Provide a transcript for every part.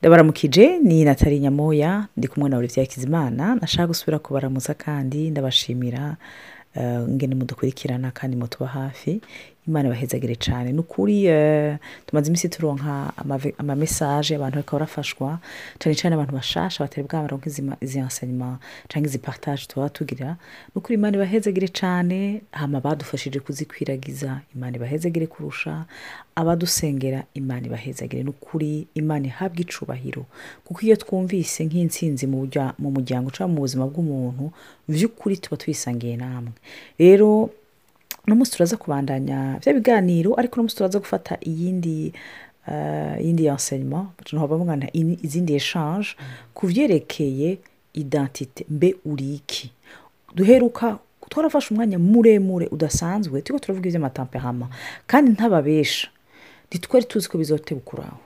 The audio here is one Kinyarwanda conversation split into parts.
ndabaramukije ni natali nyamoya ndi kumwe na olivier hakizimana. Nashaka gusubira kubaramutsa kandi ndabashimira eh, ngene mudukurikirana kandi mutuba hafi. Imana ibahezagire cyane ni ukuri eh, tumaze iminsi turonka amamesaje abantu bariko barafashwa cyane cyane abantu bashasha batari bwabaronka izi ma- izi enseignement cyangwa izi partage tuba tugira. Ni ukuri imana ibahezagire cyane hama badufashije kuzikwiragiza. Imana ibahezagire kurusha abadusengera imana ibahezagire. Ni ukuri imana ihabwa icubahiro. Kuko iyo twumvise nk'intsinzi mu muryango cyangwa mu buzima bw'umuntu by'ukuri tuba twisangiye namwe. Rero uno munsi turaza kubandanya bya biganiro ariko uno munsi turaza gufata iyindi uh, iyindi enseignement tunavuga ngo na ini- izindi echange ku vyerekeye identite mbe uri iki? Duheruka twarafashe umwanya muremure udasanzwe turiko turavuga ivy'amatamperama kandi ntababesha ntitwari tuzi ko bizoteba ukuraho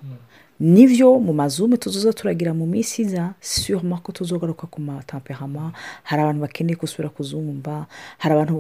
nivyo mu mazume tuzoza turagira mu minsi iza sûrement ko tuzogaruka ku matamperama hari abantu bakeneye gusubira kuzumva hari abantu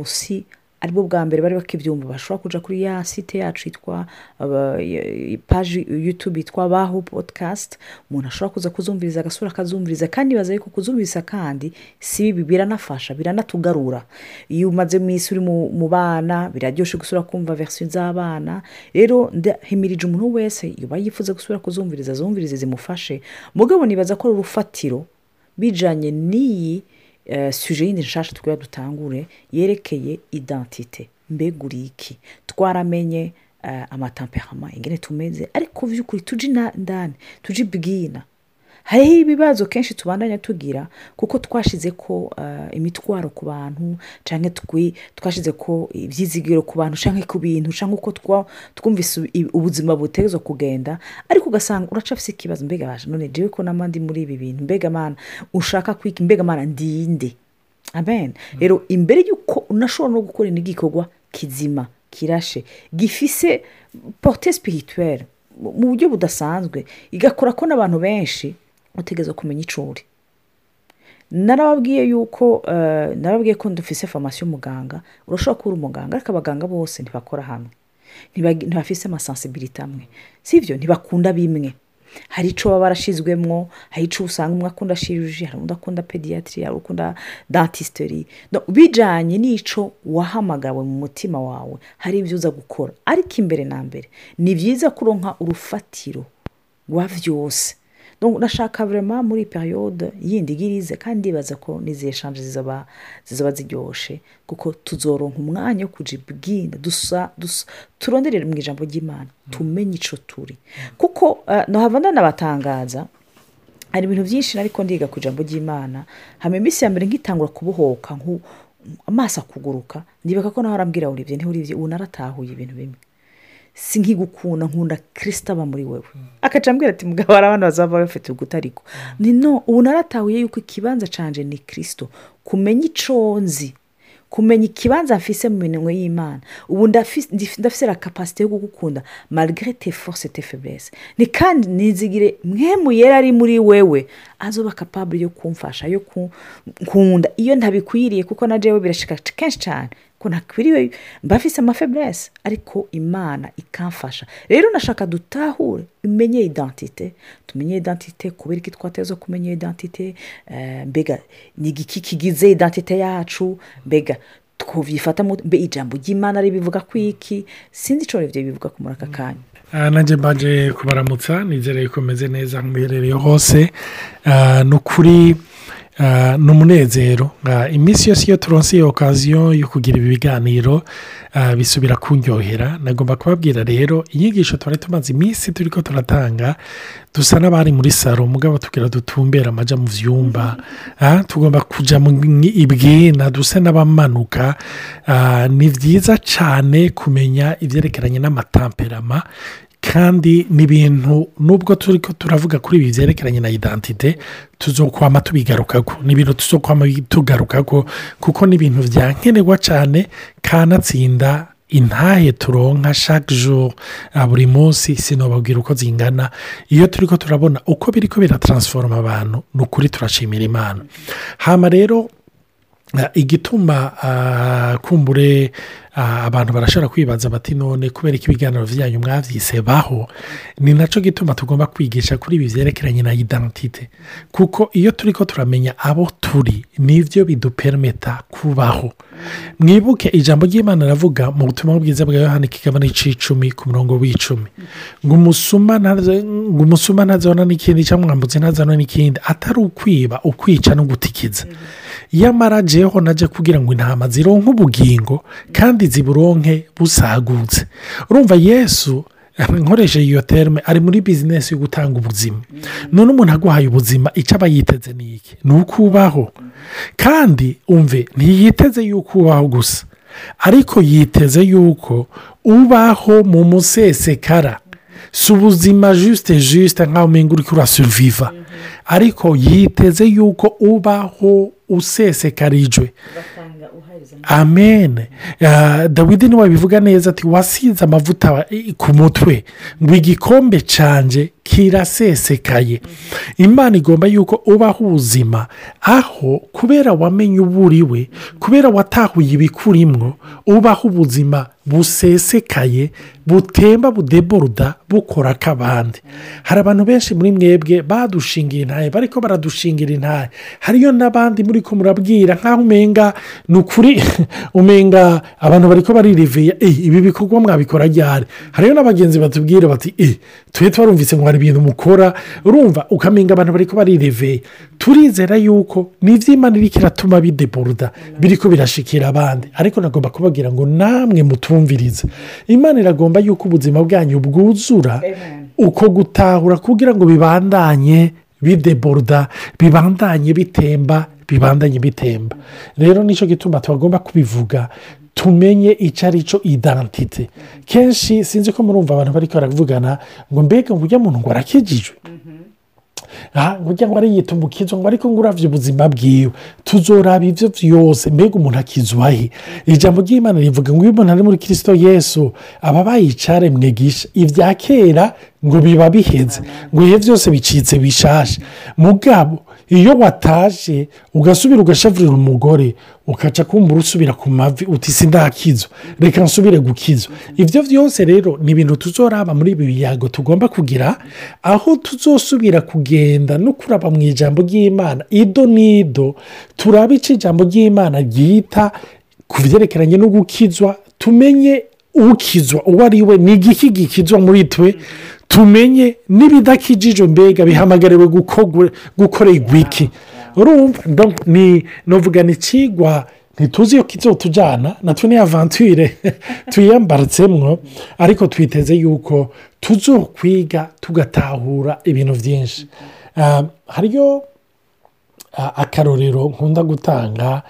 busi ari bwo bwa mbere bari bakibyumva. Bashobora kuja kuri ya site yacu yitwa aba- y- page youtube yitwa baho podcast. Umuntu ashobora kuza kuzumviriza agasura akazumviriza. Kandi baza yuko kuzumviriza kandi si bibi biranafasha biranatugarura. Iyo umaze minsi uri mu, bana biraryoshe gusura kumva version z'abana. Rero ndahimirije umuntu wese yoba yifuza gusura kuzumviriza azumvirize zimufashe. Mugabo nibaza ko ari urufatiro bijanye n'iyi uh, suje yindi nshasha twira dutangure yerekeye identite mbega uri iki? Twaramenye uh, amatamperama ingene tumeze. Ariko vy'ukuri tuje ina- ndani tuje ibwina hariho ibibazo kenshi tubandanya tugira kuko twashize ko uh, imitwaro ku bantu canke twi twashize ko ivyizigiro ku bantu canke ku bintu canke uko twumvise ubu- ubuzima butegezwa kugenda. Ariko ugasanga uracafise ikibazo mbega baje none jewe ko nama ndi muri ibi bintu mbega mana ushaka kwiki mbega mana ndinde amen. Rero imbere y'uko unashobora no gukora n'igikorwa kizima kirashe gifise porte spirituelle mu mu buryo budasanzwe igakora ko n'abantu benshi utegereza kumenya ico uri. Narababwiye yuko eh, narababwiye ko dufise formation y'umuganga urashobora kuba uri umuganga ariko abaganga bose ntibakora hamwe. Ntibafise amasensibilite amwe. Sivyo ntibakunda bimwe. Hari ico baba barashizwemwo hari ico usanga umwe akunda chirurgie hari undi akunda pediatrie hari ukunda dentisterie Donc, bijanye n'ico wahamagawe mu mutima wawe hari ivyo uza gukora. Ariko imbere na mbere ni vyiza kuronka urufatiro rwa donc ndashaka vraiment muri periode yindi igirize kandi ndibaza ko nizeshanje zizaba zizaba ziryoshe kuko tuzoronka umwanya wo kuja ibwina dusa, dusa turonderere mu ijambo ry'imana. Tumenye ico turi. Kuko uh, nohava ndanabatangaza hari ibintu byinshi ariko ndiga ku ijambo ry'imana hama iminsi ya mbere nkitangura kubohoka amaso akuguruka ndibuka ko nawe arambwira uribye ntiuribye ubu naratahuye ibintu bimwe. Si nkigukunda nkunda kirisita aba muri wewe. Akaca ambwira ati mugabo hari abana bazaba bafite ugutariko ni no ubu naratahuye yuko ikibanza canje ni kirisito kumenya ico nzi kumenya ikibanza mfise mu minwe y'imana. Ubu ndafise la kapasite yo kugukunda malgré tes forces tes faiblesses. Ni kandi nizigire mwemu yera ari muri wewe azoba capable yo kumfasha yo kunkunda iyo ntabikwiriye kuko na jewe birashika kenshi cyane ko ntakwiriwe mbafise amafaiblesse ariko imana ikamfasha. Rero nashaka dutahure imenye identite tumenye identite kubera iki twateza kumenya identite eh, mbega ni igiki kigize identite yacu? Mbega twovyifata mu- mbe ijambo ry'imana ribivuga kwiki sinzi ico rivyo bivuga ku muri aka kanya. Nanjye mbaje kubaramutsa nizere ko meze neza muherereye hose Ah, ni ukuri ni umunezero. Ah, iminsi yose iyo turonse iyo okaziyo yo kugira ibi biganiro ah, bisubira kunyohera nagomba kubabwira rero inyigisho twari tumaze iminsi turi ko turatanga dusa n'abari muri saro mugabo tugira dutumbera amaja mu vyumba. Ah, tugomba kuja mu ibwina dusa n'abamanuka. Ah, ni byiza cyane kumenya ibyerekeranye n'amatamperama kandi ni ibintu nubwo turi ko turavuga kuri ibi byerekeranye na identite tuzokwama tubigarukako ni ibintu tuzokwama tugarukako kuko ni ibintu byankenerwa cyane kanatsinda intahe turonka chaque jour. Ah, buri munsi sinobabwira uko zingana. Iyo turi ko turabona uko biri ko birataransforoma abantu ni ukuri turashimira imana. Hama rero Ah, igituma ah, kumbure abantu barashobora kwibaza bati none kubera ko ibiganiro byanyu mwabyise baho? Ni na cyo gituma tugomba kwigisha kuri ibi byerekeranye na identite kuko iyo turi ko turamenya abo turi ni byo bidupermeta kubaho. Mwibuke ijambo ry'imana ravuga mu butumwa bwiza bwa yohani kigabane cy'icumi ku murongo w'icumi. Ngo umusuma ntazabona n'ikindi cyangwa umwambutsi ntazabona n'ikindi atari ukwiba ukwica no gutikiza. Yamara jeho najya kugira ngo intama zironke ubugingo kandi ziburonke busagutse. Urumva yesu nkoresheje iyo terme ari muri bizinesi yo gutanga ubuzima. None umuntu aguhaye ubuzima icyo aba yiteze ni iki? Ni uko ubaho kandi umve ntiyiteze yuko ubaho gusa. Ariko yiteze yuko ubaho mu musesekara. Si ubuzima jisite jisite nk'aho umenga uri kurasuriviva ariko yiteze yuko ubaho usesekarijwe amen. Ah, dawidi ni we bivuga neza ati wasize amavuta ku mutwe. Ngo igikombe canje kirasesekaye imana igomba yuko ubaho ubuzima aho kubera wamenye uwo uriwe kubera watahuye ibikurimwo ubaho ubuzima busesekaye butemba budeboruda bukora ak'abandi hari abantu benshi muri mwebwe badushingiye intaye bariko baradushingira intaye hariyo n'abandi muri ko murabwira nk'aho umenga ni ukuri umenga abantu bariko barireveye "Eh, ibi bikorwa mwabikora ryari? Hariyo n'abagenzi batubwira bati eh tube twarumvise ngo hari ibintu mukora urumva ukamenga abantu bariko barireveye. Turizera yuko n'iby'imana iriko iratuma bideboruda biriko birashikira abandi. Ariko nagomba kubabwira ngo namwe mutumvirize. Imana iragomba yuko ubuzima bwanyu bwuzura uko gutahura kugira ngo bibandanye bideboruda bibandanye bitemba bibandanye bitemba rero ni cyo gituma tubagomba kubivuga tumenye icyo ari cyo idantite kenshi sinzi ko murumva abantu bari baravugana ngo mbega ujya muntu ngo arakijijwe? Aha ngo ngo ariyita umukizo ngo ariko ngo uravye ubuzima bwiwe. Tuzoraba ibyo byose mbega umuntu akizwahe ijambo ry'imana rivuga ngo iyo umuntu ari muri kirisito yesu aba bayicare mwegisha ibya kera ngo biba biheze ngo ibihe byose bicitse bishashe. Mugabo iyo wataje ugasubira ugashavurira umugore ukaca kumbura usubira ku mavi uti sindakizwa reka nsubire gukizwa ibyo byose rero ni ibintu tuzoraba muri ibi biyago tugomba kugira aho tuzosubira kugenda no kuraba mu ijambo ry'imana ido n'ido turaba icyo ijambo ry'imana ryita ku byerekeranye no gukizwa tumenye ukizwa uwo ari we ni igiki gikizwa muri twe tumenye n'ibidakijijwe mbega bihamagariwe gukorerwa iki nuvuga ni ikigwa ntituzi iyo kizotujyana natwe ni avanture tuyiyambaratsemwo ariko twiteze yuko tuzokwiga tugatahura ibintu byinshi Ah, hariyo akarorero nkunda gutanga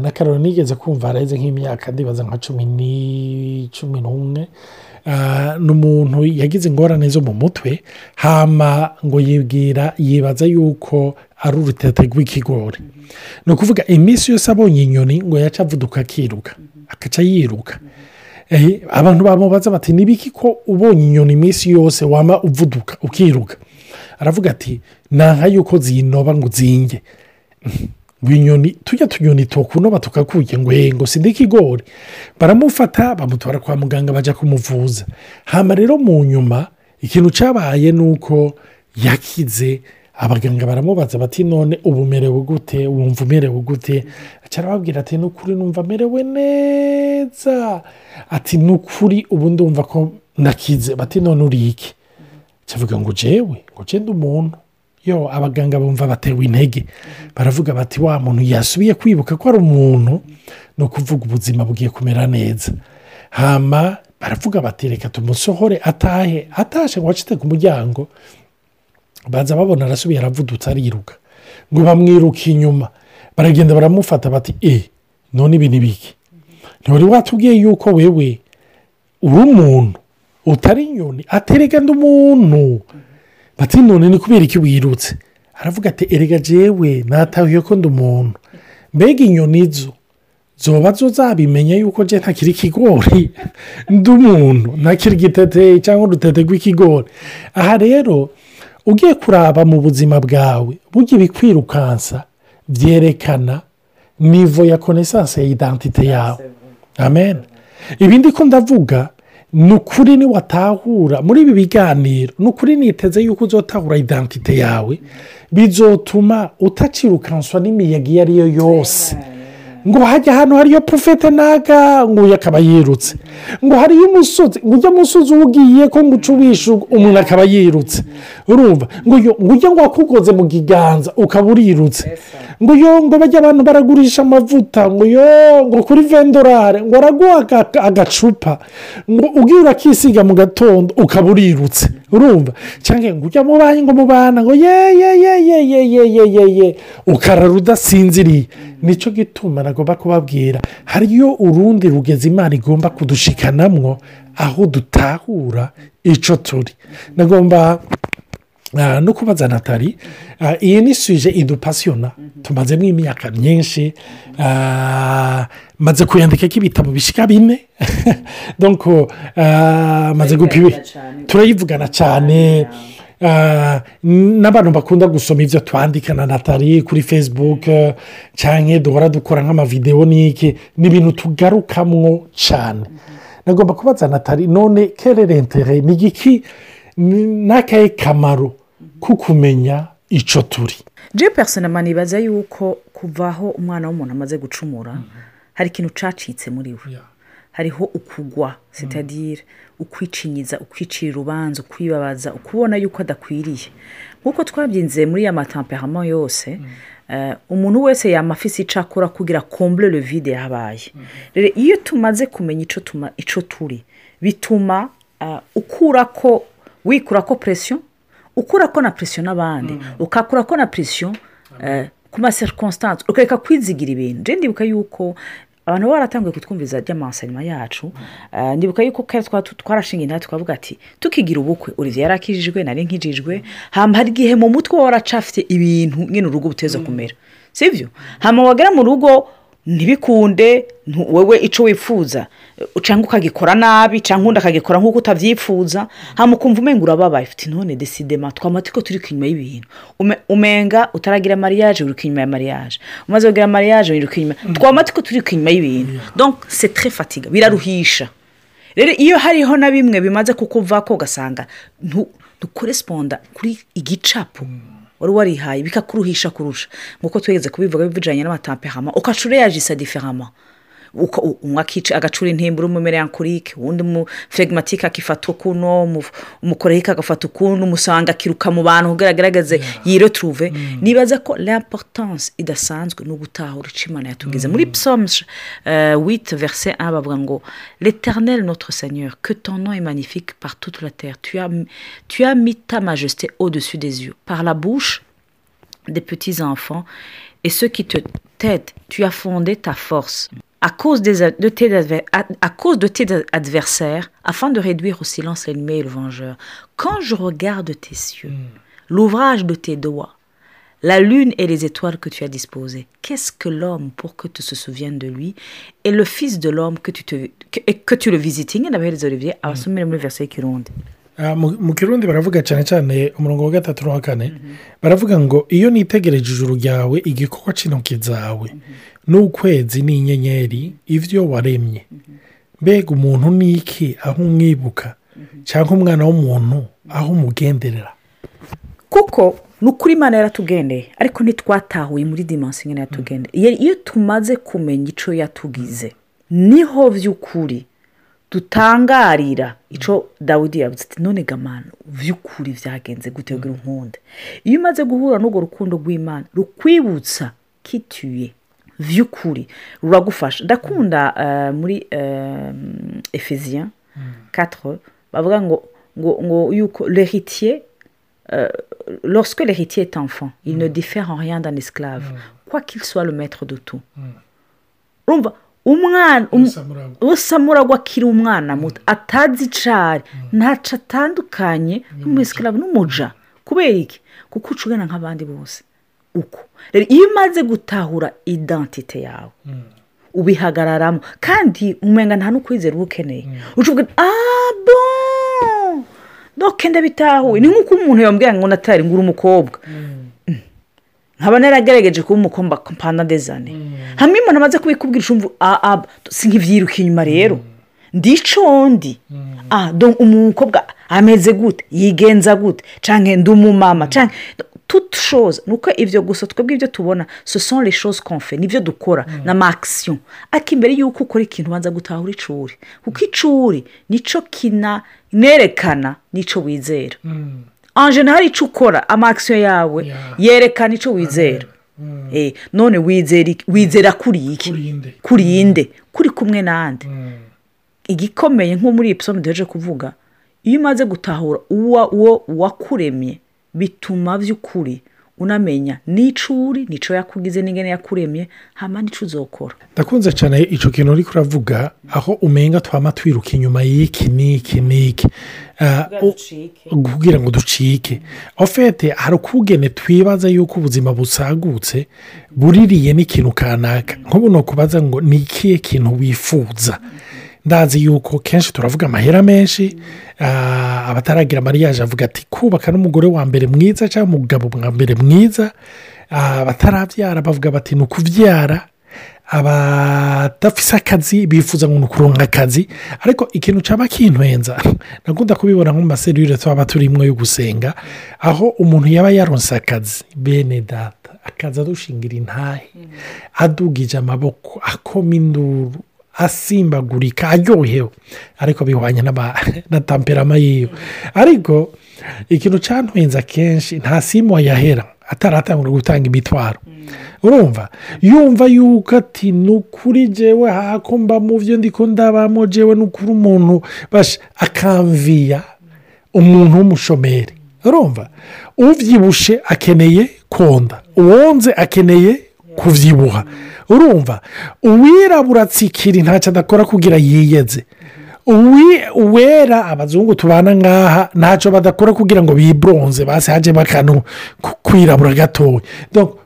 n'akarorero nigeze kumva hareze nk'imyaka ndibaza nka cumi ni cumi n'umwe Ah, ni umuntu yagize ingorane zo mu mutwe hama ngo yibwira yibaza yuko ari urutete rw'ikigori. Ni ukuvuga iminsi yose abonye inyoni ngo yaca avuduka akiruka agaca yiruka. Eh, abantu bamubaza bati nibiki ko ubonye inyoni iminsi yose wama uvuduka ukiruka? Aravuga ati nanka yuko zinoba ngo zinge. Ngo inyoni tujya tunyoni tukunoba tukakurya ngo ngo sida ikigori baramufata bamutwara kwa muganga bajya kumuvuza. Hama rero mu nyuma ikintu cyabaye ni uko yakize abaganga baramubaza bati none ubu umerewe gute? Wumva umerewe gute? Arababwira ati ni ukuri numva amerewe neza. Ati ni ukuri ubu ndumva ko nakize. Bati none uri iki? Cyavuga ngo jewe ngo genda umuntu. Yo abaganga bumva batewe intege. Baravuga bati wa muntu yasubiye kwibuka ko ari umuntu ni ukuvuga ubuzima bugiye kumera neza. Hama baravuga bati reka tumusohore atahe atashe ngo acite ku muryango baza babona arasubiye aravudutse ariruka. Ngo bamwiruke inyuma. Baragenda baramufata bati e none ibi ni biki? Ntiwari watubwiye yuko wewe uri umuntu utari inyoni aterega ndi umuntu. Bati none ni kubera iki wirutse? Aravuga ati erega jewe natahuye ko ndi umuntu. Mbega inyoni zo? Zoba zo zabimenya yuko je ntakiri ikigori? Ndi umuntu. Ntakiri igitete cyangwa udutete rw'ikigori aha rero ugiye kuraba mu buzima bwawe burya ibikwirukansa byerekana nivo ya konesanse ya idantite yawe. Amen. Ibindi ko ndavuga ni ukuri niwatahura muri ibi biganiro ni ukuri niteze yuko uzotahura idantite yawe. Bizotuma utacirukanswa n'imiyaga iyo ari yo yose. Ngo hajya hano hariyo porofete naga nguyu akaba yirutse ngo hariyo umusozi ngo ujya musozi uwugiye ko ngo uce ubishe umuntu akaba yirutse urumva ngo ujya ngo wakugoze mu kiganza ukaba urirutse ngo yo ngo bajya abantu baragurisha amavuta ngo yo ngo kuri vendorare ngo araguha aga- agacupa ngo ugiye urakisiga mu gatondo ukaba urirutse urumva cyangwa ngo ujya mu ngo mu bana ngo ye ye ye ye ye ye ye ye ye ukarara udasinziriye ni cyo gituma nagomba kubabwira hariyo urundi rugezi imana igomba kudushikanamwo aho dutahura icyo turi. Nagomba Ah, no kubaza natali ah, iyi ni suje idupasiyona tumazemo imyaka myinshi ah, maze kuyandikako ibitabo bishyika bine. Maze gupima turayivugana cyane n'abantu bakunda gusoma ibyo twandika na natali kuri facebook eh, cyangwa duhora dukora nk'amavidewo n'iki? Ni ibintu tugarukamwo cyane nagomba kubaza natali none kererentere ni igiki n'akahe kamaro ko kumenya icyo turi? Je personama nibaza yuko kuva aho umwana w'umuntu amaze gucumura hari ikintu cacitse muri we? Hariho ukugwa sitadire. Ukwicinyiza ukwicira urubanza ukwibabaza ukubona yuko adakwiriye. Nk'uko twabyinze muri ya matamperama yose eh, umuntu wese yama afise icyo akora kugira kombure le vide yabaye. Rero iyo tumaze kumenya icyo turi bituma eh, ukura ko wikura ko presiyo ukura ko na presiyo n'abandi ukakura ko na presiyo eh, ku ma circonstance ukareka kwizigira ibintu. Ndibuka yuko abantu bo baratangiye kutwumviza ajya amasanima yacu. Mm. Eh, ndibuka yuko kera twarashinga inda tukavuga ati tukigira ubukwe. Uriya yari akijijwe nari nkijijwe. Mm. Hamba hari igihe mu mutwe waba waracafite ibintu nyine urugo buteza mm. kumera. Si byo? Hamba wagera mu rugo ntibikunde wowe icyo wifuza. Cyangwa ukagikora nabi cyangwa undi akagikora nk'uko utabyifuza hama ukumva umenga urababaye. Ufite none desidema twamati ko turi inyuma y'ibintu. Ume- umenga utaragira mariage uri inyuma ya mariage. Umaze kugira mariage uri inyuma. Twamati ko turi inyuma y'ibintu. Donc c'est très fatiga biraruhisha. Rero iyo hariho na bimwe bimaze kukuvako ugasanga ntu- ntukoresponda kuri igicapu wari warihaye bikakuruhisha kurusha. Nk'uko twigeze kubivuga bijyanye n'amatampehama ukacura yaje isa diferama umwe akica agacura intimbura umumerankorike uwundi mu flegmatike akifata ukuno umu- umukorehike agafata ukundi umusanga akiruka mu bantu kugira agaragaze yiretruve nibaza ko l'importance idasanzwe ni ugutahura icyo imana yatubwiza muri psalms euh, 8 verset 1 bavuga ngo l'éternel notre seigneur que ton nom est magnifique par toute la terre. Tu as, tu as mis ta majesté au-dessus des yeux. Par la bouche des petits enfants et ceux qui te t'aident, tu as fondé ta force. À cause, des, de tes, à, à cause de tes adversaires, afin de réduire au silence l'ennemi et le vengeur. Quand je regarde tes cieux, l'ouvrage de tes doigts, la lune et les étoiles que tu as disposées, qu'est-ce que l'homme pour que tu se souviennes de lui et le fils de l'homme que tu, te, que, et que tu le visites? Ingene abahereza Olivier abasomere muri verset y'ikirundi Ah, mu mu kirundi baravuga cyane cyane umurongo wa gatatu n'uwa kane. Baravuga ngo iyo nitegereje ijuru ryawe igikorwa cy'intoki zawe. N'ukwezi n'inyenyeri ibyo waremye. Mbega umuntu ni iki aho umwibuka? Cyangwa umwana w'umuntu aho umugenderera? Kuko ni ukuri imana yaratugendeye ariko ntitwatahuye muri dimansi imwe yatugendeye. Iyo- iyo tumaze kumenya icyo yatugize ni ho by'ukuri dutangarira icyo dawidi yavuze ati none gamana by'ukuri byagenze gute? Kugira unkunde. Iyo umaze guhura n'urwo rukundo rw'imana rukwibutsa kituye. By'ukuri ruragufasha ndakunda eh, muri efeziya 4 bavuga ngo ngo ngo yuko l'héritier euh, lorsque l'héritier est enfant, il ne diffère en rien d'un esclave, quoi qu'il soit le maître de tout. urumva umwana um- usamuragwa. akiri umwana muto atazi icari ntaco atandukanye n'umusikarabu n'umuja. Kubera iki? Kuko uca ugana nk'abandi bose. Uko rero iyo umaze gutahura identite yawe ubihagararamo. Kandi umenga nta n'ukwizera uba ukeneye. Uca uvuga ah bon! Doke ndabitahuye. Ni nk'uko umuntu yambwira ngo natari ngura umukobwa. Nkaba naragerageje kuba umukomba mpana dezane hamwe umuntu amaze kubikubwira ucumva ah si nk'ibyiruka inyuma rero. Ndico ndi? Ah umukobwa ameze gute? Yigenza gute? Cyangwa ndi umumama? Cyangwa tutushoza ni uko ibyo gusa twebwe ibyo tubona sosonre shoze konfe ni byo dukora na makisiyo ariko imbere y'uko ukora ikintu ubanza gutahura icuri kuko icuri ni cyo kinerekana n'icyo wizera. Anje hari icyo ukora amakisiyo yawe yerekana icyo wizera. None wizera kuri iki? Kuri inde. Kuri kumwe n'andi. Igikomeye nko muri iyi duheje kuvuga iyo umaze gutahura uwo wakuremye bituma by'ukuri unamenya n'icyo uri n'icyo yakugize n'ingene yakuremye hama n'icyo uzokora. Ndakunze cyane icyo kintu uri kuravuga aho umenga twaba twiruka inyuma y'iki n'iki n'iki. Kugira ngo ducike. Ofete hari ukugene twibaza yuko ubuzima busagutse buririye n'ikintu kanaka. Nk'ubu ni ukubaza ngo ni ikihe kintu wifuza? Ndazi yuko kenshi turavuga amahera menshi abataragira mariyaje avuga ati kubaka n'umugore wa mbere mwiza cyangwa umugabo wa mbere mwiza? Abatarabyara bavuga bati ni ukubyara abadafise akazi bifuza ngo ni ukuronka akazi ariko ikintu cyaba kintuhenza nakunda kubibona nko mu maserire tuba turimo yo gusenga aho umuntu yaba yaronse akazi bene data akazi adushingira intahe adugije amaboko akoma induru. Asimbagurika aryohewe. Ariko bihwanye na tamperama yiwe. Ariko ikintu cyantwenza akenshi nta simu wayahera ataratangura gutanga imitwaro. Urumva? Yumva yuko ati ni ukuri jewe hako mba mu byo ndiko ndabamo jewe ni ukuri umuntu akamviya umuntu w'umushomeri. Urumva? Ubyibushe akeneye konda. Uwonze akeneye kubyibuha urumva uwirabura atsikira ntacyo adakora kugira yiyeze. Uwera abazungu tubana nk'aha ntacyo badakora kugira ngo biburonze basi hajemo akantu kwirabura gatoya.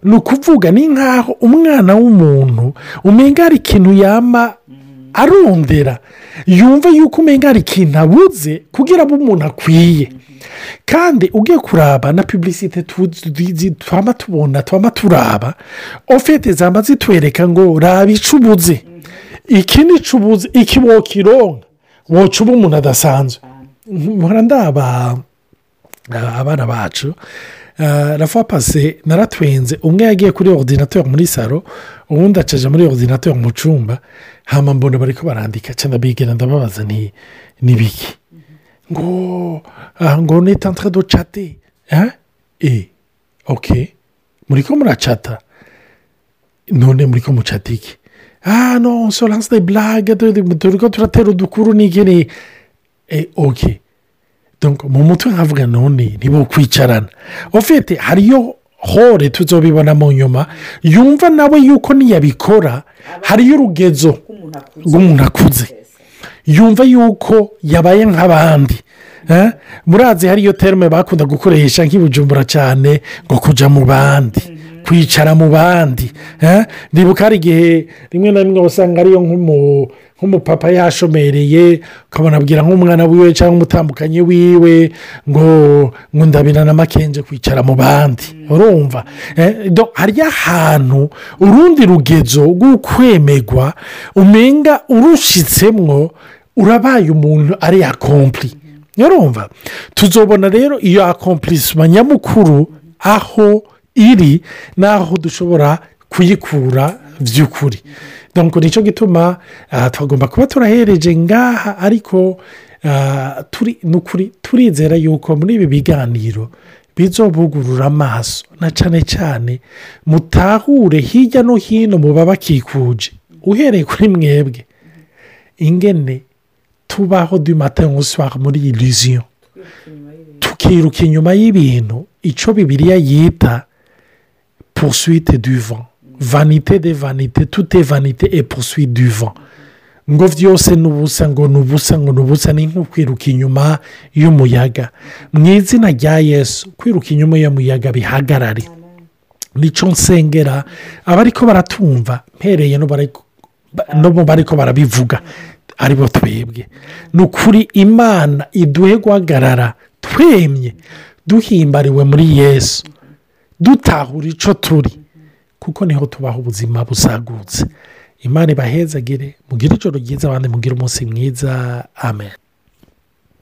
Ni ukuvuga ni nk'aho umwana w'umuntu umenya hari ikintu yama arondera yumva yuko umenya hari ikintu abuze kugira ngo umuntu akwiye. Kandi ugiye kuraba na pubulisite twaba tubona twaba turaba ofete zaba zitwereka ngo raba icubuze iki ni icubuze iki wokironka? Wocuba umuntu adasanzwe. Mpora ndaba abana bacu rafa pase naratwenze umwe yagiye kuri ordinateur muri salo ubundi acaje muri ordinateur mu cyumba hama mbona bari ko barandika cyane bigena ndababaza ni biki? Ngo ngo ni tantre do cate e oke muri ko muracata none muri ko mucata iki ah no solanse de blague turi ko turatera udukuru n'iki e oke mu mutwe nkavuga none nibo kwicarana ufite hariyo hore tuzobibona mu nyuma yumva nawe yuko niyabikora hariyo urugezo rw'umuntu akuze yumva yuko yabaye nk'abandi murazi hariyo terime bakunda gukoresha nk'ibujumbura cyane ngo kujya mu bandi kwicara mu bandi ndibuka hari igihe rimwe na rimwe usanga ariyo nk'umupapa yashomereye ukabona abwira nk'umwana wiwe cyangwa umutambukanyi wiwe ngo ngo ndabinana amakenje kwicara mu bandi. Urumva? Hariyo ahantu urundi rugezo rw'ukwemegwa umenga urushitsemwo urabaye umuntu ari akompli urumva tuzobona rero iyo akompurisima nyamukuru aho iri n'aho dushobora kuyikura by'ukuri ni cyo gituma twagomba kuba turahereje ngaha ariko turizera yuko muri ibi biganiro bizobugurura amaso na cyane cyane mutahure hirya no hino mu babakikuje uhereye kuri mwebwe. Ingene tubaho du soir muri iriziyo tukiruka inyuma y'ibintu icyo bibiriya yita poursuite du vent. Vanite de vanite tute vanite e poursuite du vent. Ngo byose ni ubusa ngo ni ubusa ngo ni ubusa ni nko kwiruka inyuma y'umuyaga. Mu izina rya yesu kwiruka inyuma y'umuyaga bihagarare. Nicyo nsengera abariko baratumva mpereye no mu bariko barabivuga. Ari bo twebwe. Ni ukuri imana iduhe guhagarara twemye duhimbariwe muri yesu. Dutahura icyo turi kuko ni ho tubaho ubuzima busagutse. Imana ibahezagire mugire ijoro ryiza abandi mugire umunsi mwiza. Amen.